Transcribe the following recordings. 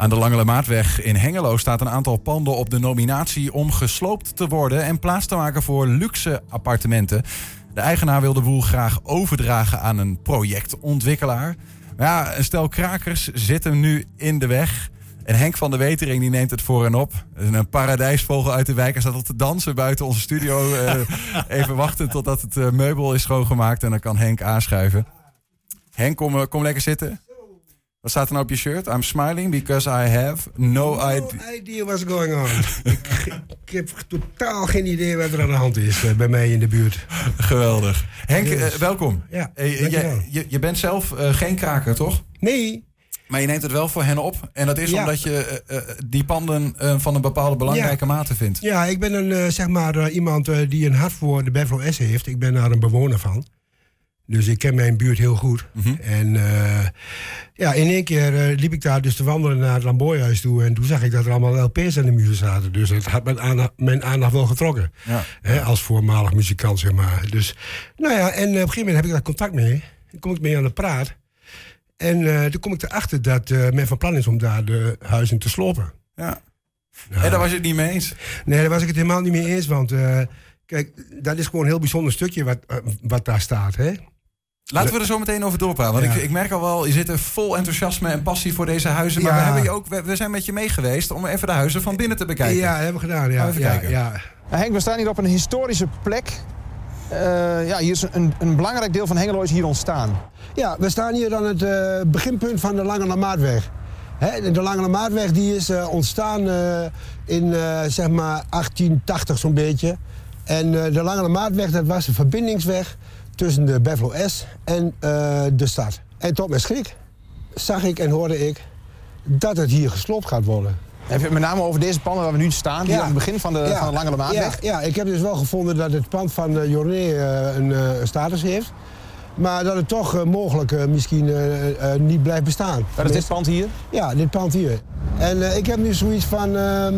Aan de Lange Maatweg in Hengelo staat een aantal panden op de nominatie om gesloopt te worden en plaats te maken voor luxe appartementen. De eigenaar wil de boel graag overdragen aan een projectontwikkelaar. Maar ja, een stel krakers zit hem nu in de weg. En Henk van der Wetering die neemt het voor en op. Een paradijsvogel uit de wijk. Hij staat al te dansen buiten onze studio. Uh, even wachten totdat het uh, meubel is schoongemaakt. En dan kan Henk aanschuiven. Henk, kom, kom lekker zitten. Wat staat er nou op je shirt? I'm smiling because I have no, no idea. idea what's going on. ik, ik, heb totaal geen idee wat er aan de hand is uh, bij mij in de buurt. Geweldig. Henk, Dus- welkom. Ja, je, dankjewel. je, je bent zelf geen kraker, toch? Nee, Maar je neemt het wel voor hen op. En dat is Ja. omdat je eh, eh, die panden eh, van een bepaalde belangrijke mate vindt. Ja, ik ben een, eh, zeg maar, eh, iemand eh, die een hart voor de Buffalo S heeft. Ik ben daar een bewoner van. Dus ik ken mijn buurt heel goed. Mhm. En eh, ja, in één keer eh, liep ik daar dus te wandelen naar het Lamboyhuis toe. En toen zag ik dat er allemaal LP's aan de muur zaten. Dus dat had mijn aandacht, mijn aandacht wel getrokken. Ja. Hè, als voormalig muzikant, zeg maar. Dus, nou ja, en eh, op een gegeven moment heb ik daar contact mee. Dan kom ik mee aan de praat. En eh, toen kom ik erachter dat men van plan is om daar de huizen te slopen. Ja. Nou, En daar was je het niet mee eens. Nee, daar was ik het helemaal niet mee eens. Want kijk, dat is gewoon een heel bijzonder stukje wat, wat daar staat. Hè? Laten we er zo meteen over doorpraten. Want Ja. ik, ik merk al wel, je zit er vol enthousiasme en passie voor deze huizen. Maar Ja. we, hebben je ook, we, we zijn met je mee geweest om even de huizen van binnen te bekijken. Ja, dat hebben we gedaan. Ja, Even ja, kijken. ja. Henk, we staan hier op een historische plek. Eh, ja, hier is een, een belangrijk deel van Hengelo is hier ontstaan. ja, we staan hier aan het eh, beginpunt van de Lange Lamaatweg. Hè, de Lange Lamaatweg die is eh, ontstaan eh, in eh, zeg maar 1880 zo'n beetje. En eh, de Lange Lamaatweg dat was een verbindingsweg tussen de Buffalo S en eh, de stad. En tot mijn schrik zag ik en hoorde ik dat het hier gesloopt gaat worden. Heb je het met name over deze panden waar we nu staan, hier Ja. aan het begin van de, Ja. van de Lange Maatweg? Ja, ja, ik heb dus wel gevonden dat het pand van uh, Jorné eh, een eh, status heeft. Maar dat het toch eh, mogelijk eh, misschien eh, eh, niet blijft bestaan. Dat is dit pand hier? Ja, dit pand hier. En eh, ik heb nu zoiets van... ehm,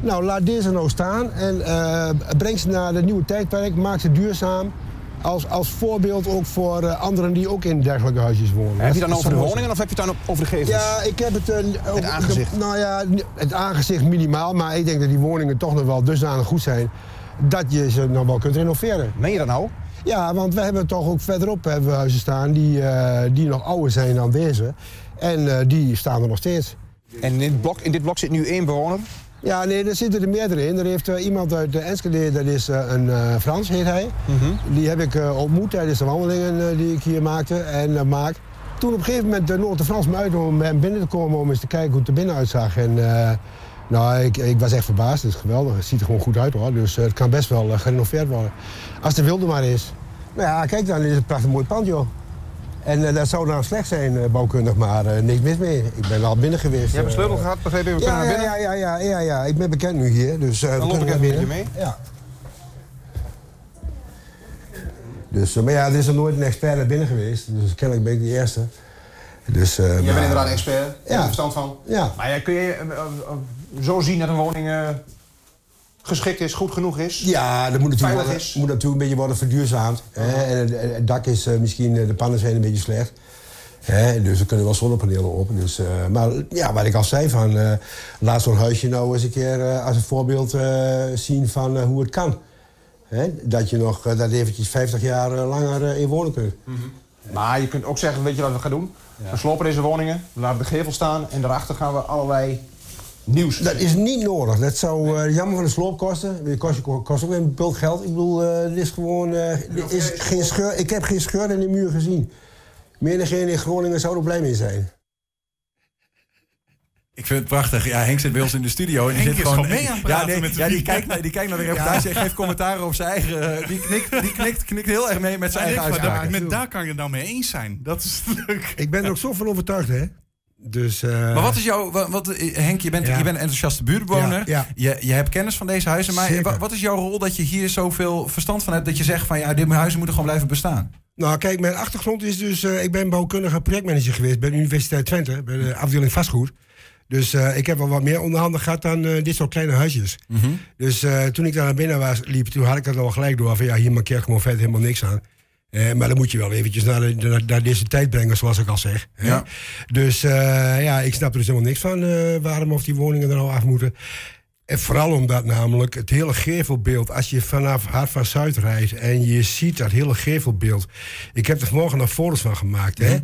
nou, laat deze nou staan en eh, breng ze naar het nieuwe tijdperk. Maak ze duurzaam. Als, als voorbeeld ook voor eh, anderen die ook in dergelijke huisjes wonen. Heb je dan over de woningen of heb je het dan over de gevels? ja, ik heb het... eh, over- aangezicht. de- nou ja, het aangezicht minimaal. Maar ik denk dat die woningen toch nog wel dusdanig goed zijn... dat je ze nog wel kunt renoveren. Meen je dat nou? Ja, want we hebben toch ook verderop hebben we huizen staan... die, eh, die nog ouder zijn dan deze. En die staan er nog steeds. En in dit blok, in dit blok zit nu één bewoner. Ja, nee, er zitten er meerdere in. Er heeft eh, iemand uit de Enschede, dat is eh, een eh, Frans, heet hij. Die heb ik ontmoet tijdens de wandelingen die ik hier maakte en maak. Toen op een gegeven moment de Frans me uit om hem binnen te komen... om eens te kijken hoe het er binnen uitzag. En nou, ik, ik was echt verbaasd. Het is geweldig. Het ziet er gewoon goed uit hoor. Dus het kan best wel gerenoveerd worden. Als de wilde maar is. Nou ja, kijk dan, dit is een prachtig mooi pand joh. En eh, dat zou dan slecht zijn, eh, bouwkundig, maar eh, niks mis mee. Ik ben al binnen geweest. Je hebt een sleutel gehad, begreep ik. We ja, ja, binnen. ja, ja, ja, ja, ja. Ik ben bekend nu hier, dus Dan loop kunnen ik even met je mee. Ja. Dus, maar ja, er is er nooit een expert naar binnen geweest, dus kennelijk ben ik de eerste. Dus, Jij bent inderdaad een expert. Ja. er verstand van. Ja. Maar ja, kun je zo zien dat een woning geschikt is, goed genoeg is? Ja, dat moet natuurlijk, Veilig worden, is. moet natuurlijk een beetje worden verduurzaamd. Hè? En het, dak is eh, misschien, eh, de pannen zijn een beetje slecht. Hè? Dus er kunnen wel zonnepanelen op. Dus, eh, maar ja, wat ik al zei, van, laat zo'n huisje nou eens een keer als een voorbeeld zien van hoe het kan. Hè? Dat je nog dat eventjes 50 jaar langer in wonen kunt. Maar je kunt ook zeggen, weet je wat we gaan doen? We slopen deze woningen, we laten de gevel staan en daarachter gaan we allerlei nieuws. Dat is niet nodig. Dat zou eh, jammer van de sloop kosten. Het kost, kost ook weer een bult geld. Ik bedoel, eh dit is gewoon... eh, dit is geen scheur, ik heb geen scheur in de muur gezien. Menigeen in Groningen zou er blij mee zijn. Ik vind het prachtig. Ja, Henk zit bij ons in de studio. En die Henk zit is gewoon, gewoon mee aan het praten ja, nee, met de ja, die, kijkt naar, die kijkt naar de reportage en geeft commentaar op zijn eigen... Die knikt, die knikt, knikt heel erg mee met zijn eigen maar daar- met daar kan je het nou mee eens zijn. Dat is leuk. Ik ben er ook zo van overtuigd, hè. Dus, eh, Maar wat is jouw... Wat, wat- eh, Henk, je bent, Ja. je bent een enthousiaste buurtbewoner. Ja, ja. Je, je hebt kennis van deze huizen. Maar Zeker. wat is jouw rol dat je hier zoveel verstand van hebt... dat je zegt van ja, dit huizen moeten gewoon blijven bestaan? Nou, kijk, mijn achtergrond is dus... eh, ik ben bouwkundige projectmanager geweest bij de Universiteit Twente. Bij de afdeling vastgoed. Dus ik heb wel wat meer onderhanden gehad dan dit soort kleine huisjes. Mhm. Dus toen ik daar naar binnen was, liep, toen had ik dat al gelijk door. Van ja, hier markeert gewoon verder helemaal niks aan. Eh, maar dan moet je wel eventjes naar, de- naar, naar deze tijd brengen, zoals ik al zeg. hè. Ja. Dus eh, ja, ik snap er dus helemaal niks van eh, waarom of die woningen er nou af moeten. En vooral omdat namelijk het hele gevelbeeld, als je vanaf Hart van Zuid rijdt en je ziet dat hele gevelbeeld. Ik heb er vanmorgen nog foto's van gemaakt. Hè?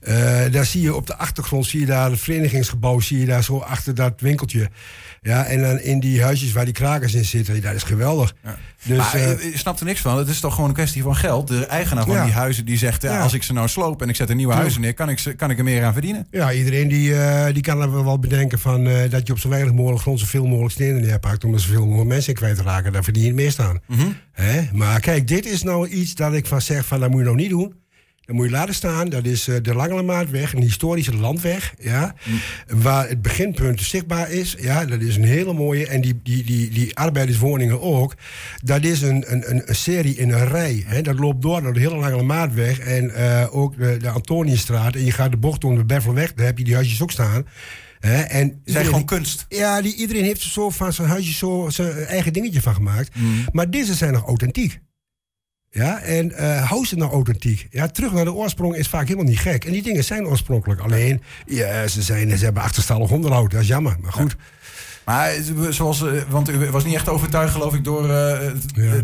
Eh, daar zie je op de achtergrond, zie je daar het verenigingsgebouw, zie je daar zo achter dat winkeltje. Ja, en dan in die huisjes waar die krakers in zitten, dat is geweldig. Dus, maar eh, eh, je snapt er niks van. Het is toch gewoon een kwestie van geld. De eigenaar van Ja. die huizen die zegt... ja, Ja. als ik ze nou sloop en ik zet er nieuwe huizen neer... kan ik, ze, kan ik er meer aan verdienen. Ja, iedereen die, die kan er wel bedenken van dat je op zo weinig mogelijk grond zoveel mogelijk stenen neerpakt om er zoveel mogelijk mensen in kwijt te raken. Daar verdien je het meest aan. Hè? Maar kijk, dit is nou iets dat ik van zeg van dat moet je nou niet doen. Dat moet je laten staan. Dat is eh, de Langelemaatweg, een historische landweg. Ja, Waar het beginpunt zichtbaar is. Ja, dat is een hele mooie. En die, die, die, die arbeiderswoningen ook. Dat is een, een, een, serie in een rij. Hè. Dat loopt door door de hele Langelemaatweg. En eh, ook de, de Antoniusstraat. En je gaat de bocht om de Beffelweg. Daar heb je die huisjes ook staan. Hè. En Zijn gewoon kunst. ja, die, iedereen heeft er zo van zijn huisje zo zijn eigen dingetje van gemaakt. Mm. Maar deze zijn nog authentiek. Ja, en eh hou ze nou authentiek. Ja, terug naar de oorsprong is vaak helemaal niet gek. En die dingen zijn oorspronkelijk. Alleen, ja, ze, zijn, ze hebben achterstallig onderhoud. Dat is jammer, maar goed. Maar eh, zoals, eh, want u was niet echt overtuigd, geloof ik, door Ja.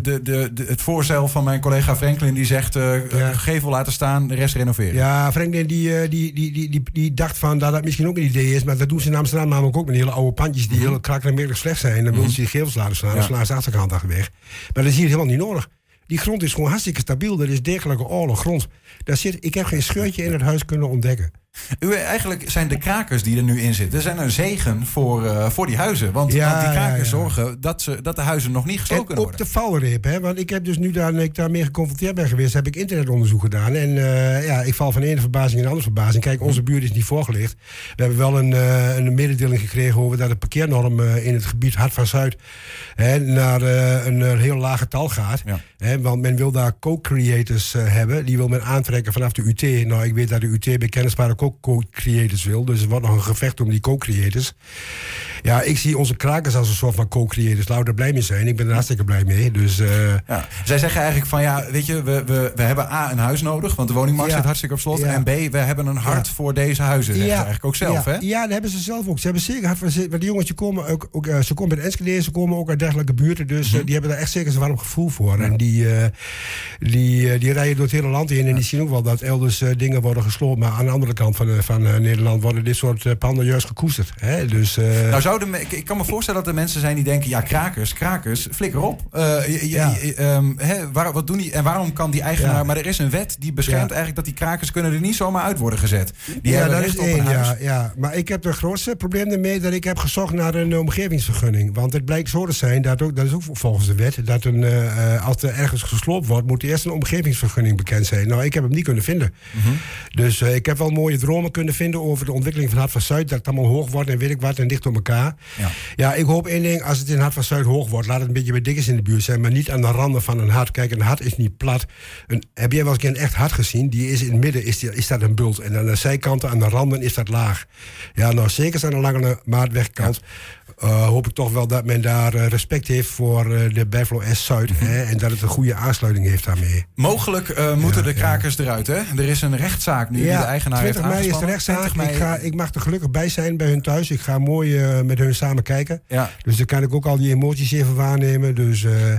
de, de, de, het voorstel van mijn collega Franklin. Die zegt: Ja. gevel laten staan, de rest renoveren. Ja, Franklin die, die, die, die, die, die dacht van dat dat misschien ook een idee is. Maar dat doen ze in Amsterdam namelijk ook met hele oude pandjes die heel krakkelijk slecht zijn. Dan willen ze die gevels laten staan. Dan Ja. slaan ze de achterkant achter weg. Maar dat is hier helemaal niet nodig. Die grond is gewoon hartstikke stabiel. Dat is degelijke oorlog grond. Daar zit, ik heb geen scheurtje in het huis kunnen ontdekken. U, eigenlijk zijn de krakers die er nu in zitten, zijn een zegen voor, eh, voor die huizen. Want, Ja, want die krakers ja, ja. zorgen dat, ze, dat de huizen nog niet gesloopt En kunnen op worden. de valreep, hè? want ik heb dus nu daar, ik daarmee geconfronteerd ben geweest, heb ik internetonderzoek gedaan. En eh, ja, ik val van de ene verbazing in de andere verbazing. Kijk, onze buurt is niet voorgelegd. We hebben wel een, eh, een mededeling gekregen over dat de parkeernorm in het gebied Hart van Zuid hè, naar een, heel laag getal gaat. Hè, want men wil daar co-creators hebben. Die wil men aantrekken vanaf de UT. Nou, ik weet dat de UT bij Ook co-creators wil. Dus er wordt nog een gevecht om die co-creators. Ja, ik zie onze krakers als een soort van co-creators. Laten we er blij mee zijn. Ik ben er hartstikke blij mee. Dus eh, Ja. Zij zeggen eigenlijk van ja, weet je, we, we, we hebben A, een huis nodig, want de woningmarkt Ja. zit hartstikke op slot. Ja. En B, we hebben een hart voor deze huizen, zeggen ze eigenlijk ook zelf. ja, Hè? Ja, dat hebben ze zelf ook. Ze hebben zeker hard zin. Maar die jongens die komen ook, ook eh, ze komen uit Enschede, ze komen ook uit dergelijke buurten. Dus Mhm. eh, die hebben daar echt zeker een warm gevoel voor. En die, die, die rijden door het hele land heen. En die zien ook wel dat elders dingen worden gesloopt. Maar aan de andere kant van, eh, van eh, Nederland worden dit soort eh, panden juist gekoesterd. Hè? Dus, Nou zouden, ik, ik kan me voorstellen dat er mensen zijn die denken, ja, krakers, krakers, flikker op. Ja. ehm, hè, waar, wat doen die, en waarom kan die eigenaar, Ja. maar er is een wet die beschermt Ja. eigenlijk dat die krakers kunnen er niet zomaar uit worden gezet. Die ja, hebben dat is één. huis. Ja, ja. Maar ik heb het grootste probleem ermee dat ik heb gezocht naar een omgevingsvergunning. Want het blijkt zo te zijn, dat, ook, dat is ook volgens de wet, dat een, als er ergens gesloopt wordt, moet eerst een omgevingsvergunning bekend zijn. Nou, ik heb hem niet kunnen vinden. Mhm. Dus ik heb wel mooie dromen kunnen vinden over de ontwikkeling van Hart van Zuid. Dat het allemaal hoog wordt en weet ik wat en dicht op elkaar. Ja. Ja, ik hoop één ding, als het in Hart van Zuid hoog wordt, laat het een beetje bij Dikkers in de buurt zijn, maar niet aan de randen van een hart. Kijk, een hart is niet plat. Een, heb jij wel eens een echt hart gezien? Die is in het midden, is, die, is dat een bult. En aan de zijkanten, aan de randen, is dat laag. Ja, nou, zeker aan de lange maatwegkant. eh, hoop ik toch wel dat men daar eh, respect heeft voor eh, de Buffalo S Zuid. hè, en dat het een goede aansluiting heeft daarmee. Mogelijk moeten Ja, de krakers eruit, hè? Er is een rechtszaak nu die de eigenaar heeft 20 mei is de rechtszaak. 20 Ik, ga, ik mag er gelukkig bij zijn bij hun thuis. Ik ga mooi eh, met hun samen kijken. Ja. Dus dan kan ik ook al die emoties even waarnemen. Dus, eh,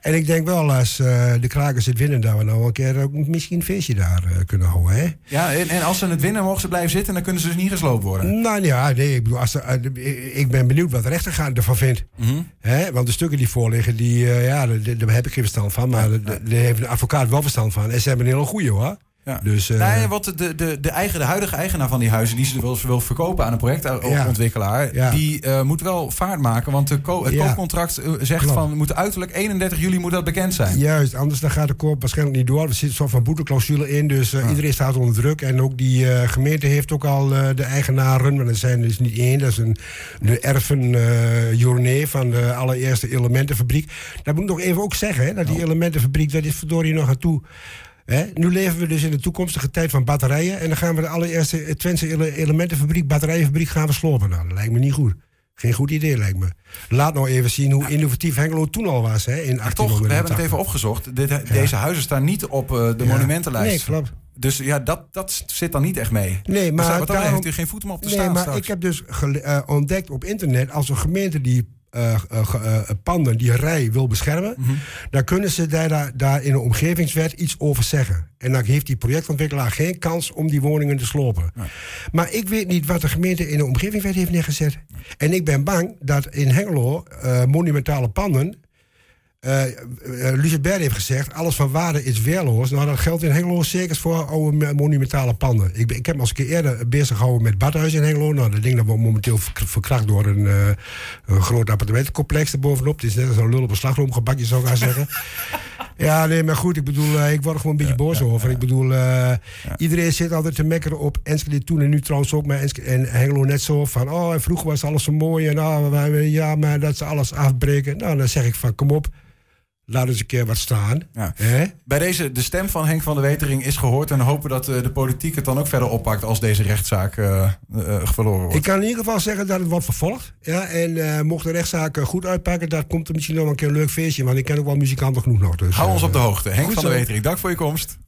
en ik denk wel, als eh, de krakers het winnen, dat we nou een keer ook misschien een feestje daar kunnen houden. Hè? Ja, en, en als ze het winnen, mogen ze blijven zitten en dan kunnen ze dus niet gesloopt worden. Nou ja, nee, ik, bedoel, als ik ben benieuwd wat de rechter ervan vindt. Mhm. Hè? Want de stukken die voorliggen, die, ja, daar, daar- daar heb ik geen verstand van. Maar daar- daar heeft een advocaat wel verstand van. En ze hebben een hele goeie hoor. Ja. Dus, eh, nee, wat de, de, de, eigen, de huidige eigenaar van die huizen, die ze wil, wil verkopen aan een projectontwikkelaar, Ja. die eh, moet wel vaart maken. Want de ko- het Ja. koopcontract eh, zegt Klopt. van moet uiterlijk 31 juli moet dat bekend zijn. Juist, anders dan gaat de koop waarschijnlijk niet door. Er zit een soort van boeteclausule in, dus iedereen staat onder druk. En ook die gemeente heeft ook al de eigenaren, maar dat zijn dus niet één, dat is een, de erfen Journé van de allereerste elementenfabriek. Dat moet ik nog even ook zeggen, hè, dat die elementenfabriek, dat is verdorie nog aan toe. Hè? Nu leven we dus in de toekomstige tijd van batterijen. En dan gaan we de allereerste Twentse ele- elementenfabriek, batterijenfabriek gaan we slopen. Nou, dat lijkt me niet goed. Geen goed idee, lijkt me. Laat nou even zien hoe innovatief Hengelo toen al was, hè, in Maar toch, we hebben het 1880. even opgezocht. Dit, Deze huizen staan niet op eh, de Ja. monumentenlijst. Nee, klopt. Dus ja, dat, dat zit dan niet echt mee. Nee, maar daarom- heeft u geen voet om op te Nee, staan maar straks. ik heb dus eh, ontdekt op internet... als een gemeente die eh, eh, eh, panden, die rij wil beschermen... Mhm. dan kunnen ze daar, in de omgevingswet iets over zeggen. En dan heeft die projectontwikkelaar geen kans om die woningen te slopen. Maar ik weet niet wat de gemeente in de omgevingswet heeft neergezet. En ik ben bang dat in Hengelo monumentale panden... eh eh, Lucebert heeft gezegd, alles van waarde is weerloos. Nou, dat geldt in Hengelo zeker voor oude me- monumentale panden. Ik, ik heb me als een keer eerder bezig gehouden met badhuis in Hengelo. Nou, dat ding dat wordt momenteel verk- verkracht door een, eh, een groot appartementencomplex erbovenop. Het is net als een lul op een slagroomgebakje, zou ik gaan zeggen. Ja, nee, maar goed, ik bedoel, ik word er gewoon een beetje boos over. Ik bedoel, iedereen zit altijd te mekkeren op Enschede toen en nu trouwens ook, maar Enschede en Hengelo net zo van, oh, vroeger was alles zo mooi en nou, ja, maar dat ze alles afbreken. Nou, dan zeg ik van, kom op, laat eens een keer wat staan. Ja. Bij deze, de stem van Henk van der Wetering is gehoord. En hopen dat eh, de politiek het dan ook verder oppakt als deze rechtszaak eh, eh, verloren wordt. Ik kan in ieder geval zeggen dat het wordt vervolgd. Ja, en mocht de rechtszaak goed uitpakken, dan komt er misschien nog een keer een leuk feestje. Want ik ken ook wel muzikanten genoeg nog. Dus, Hou ons op de hoogte. Henk van der. Wetering, dank voor je komst.